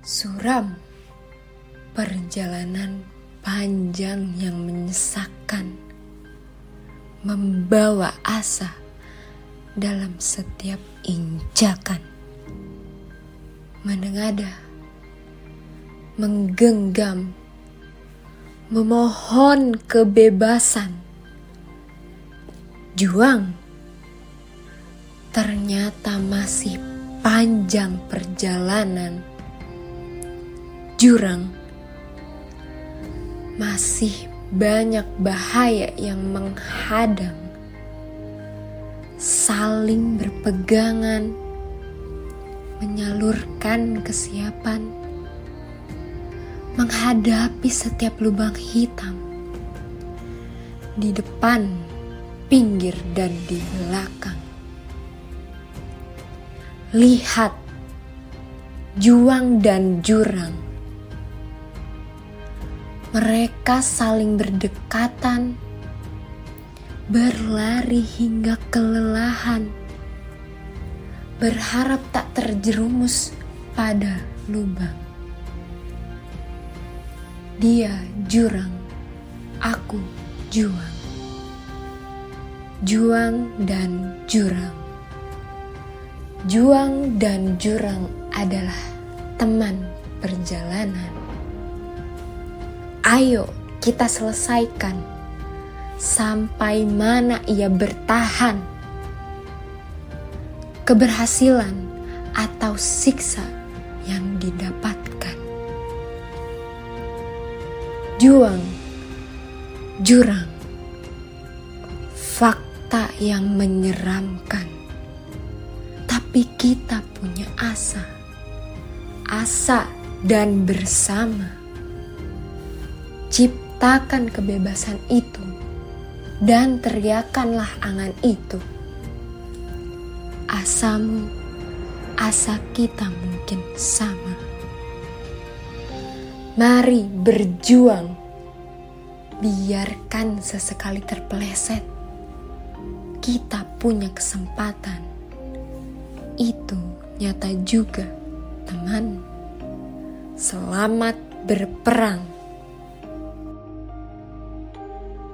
Suram perjalanan panjang yang menyesakkan, membawa asa dalam setiap injakan, menengada, menggenggam, memohon kebebasan, juang. Ternyata masih panjang perjalanan jurang. Masih banyak bahaya yang menghadang. Saling berpegangan, menyalurkan kesiapan, menghadapi setiap lubang hitam di depan, pinggir, dan di belakang. Lihat juang dan jurang mereka saling berdekatan, berlari hingga kelelahan, berharap tak terjerumus pada lubang. Dia jurang, aku juang. Juang dan jurang. Juang dan jurang adalah teman perjalanan. Ayo kita selesaikan sampai mana ia bertahan. Keberhasilan atau siksa yang didapatkan. Juang, jurang, fakta yang menyeramkan. Tapi kita punya asa, asa dan bersama Ciptakan kebebasan itu dan teriakanlah angan itu. Asamu, asa kita mungkin sama. Mari berjuang, biarkan sesekali terpeleset. Kita punya kesempatan. Itu nyata juga, teman. Selamat berperang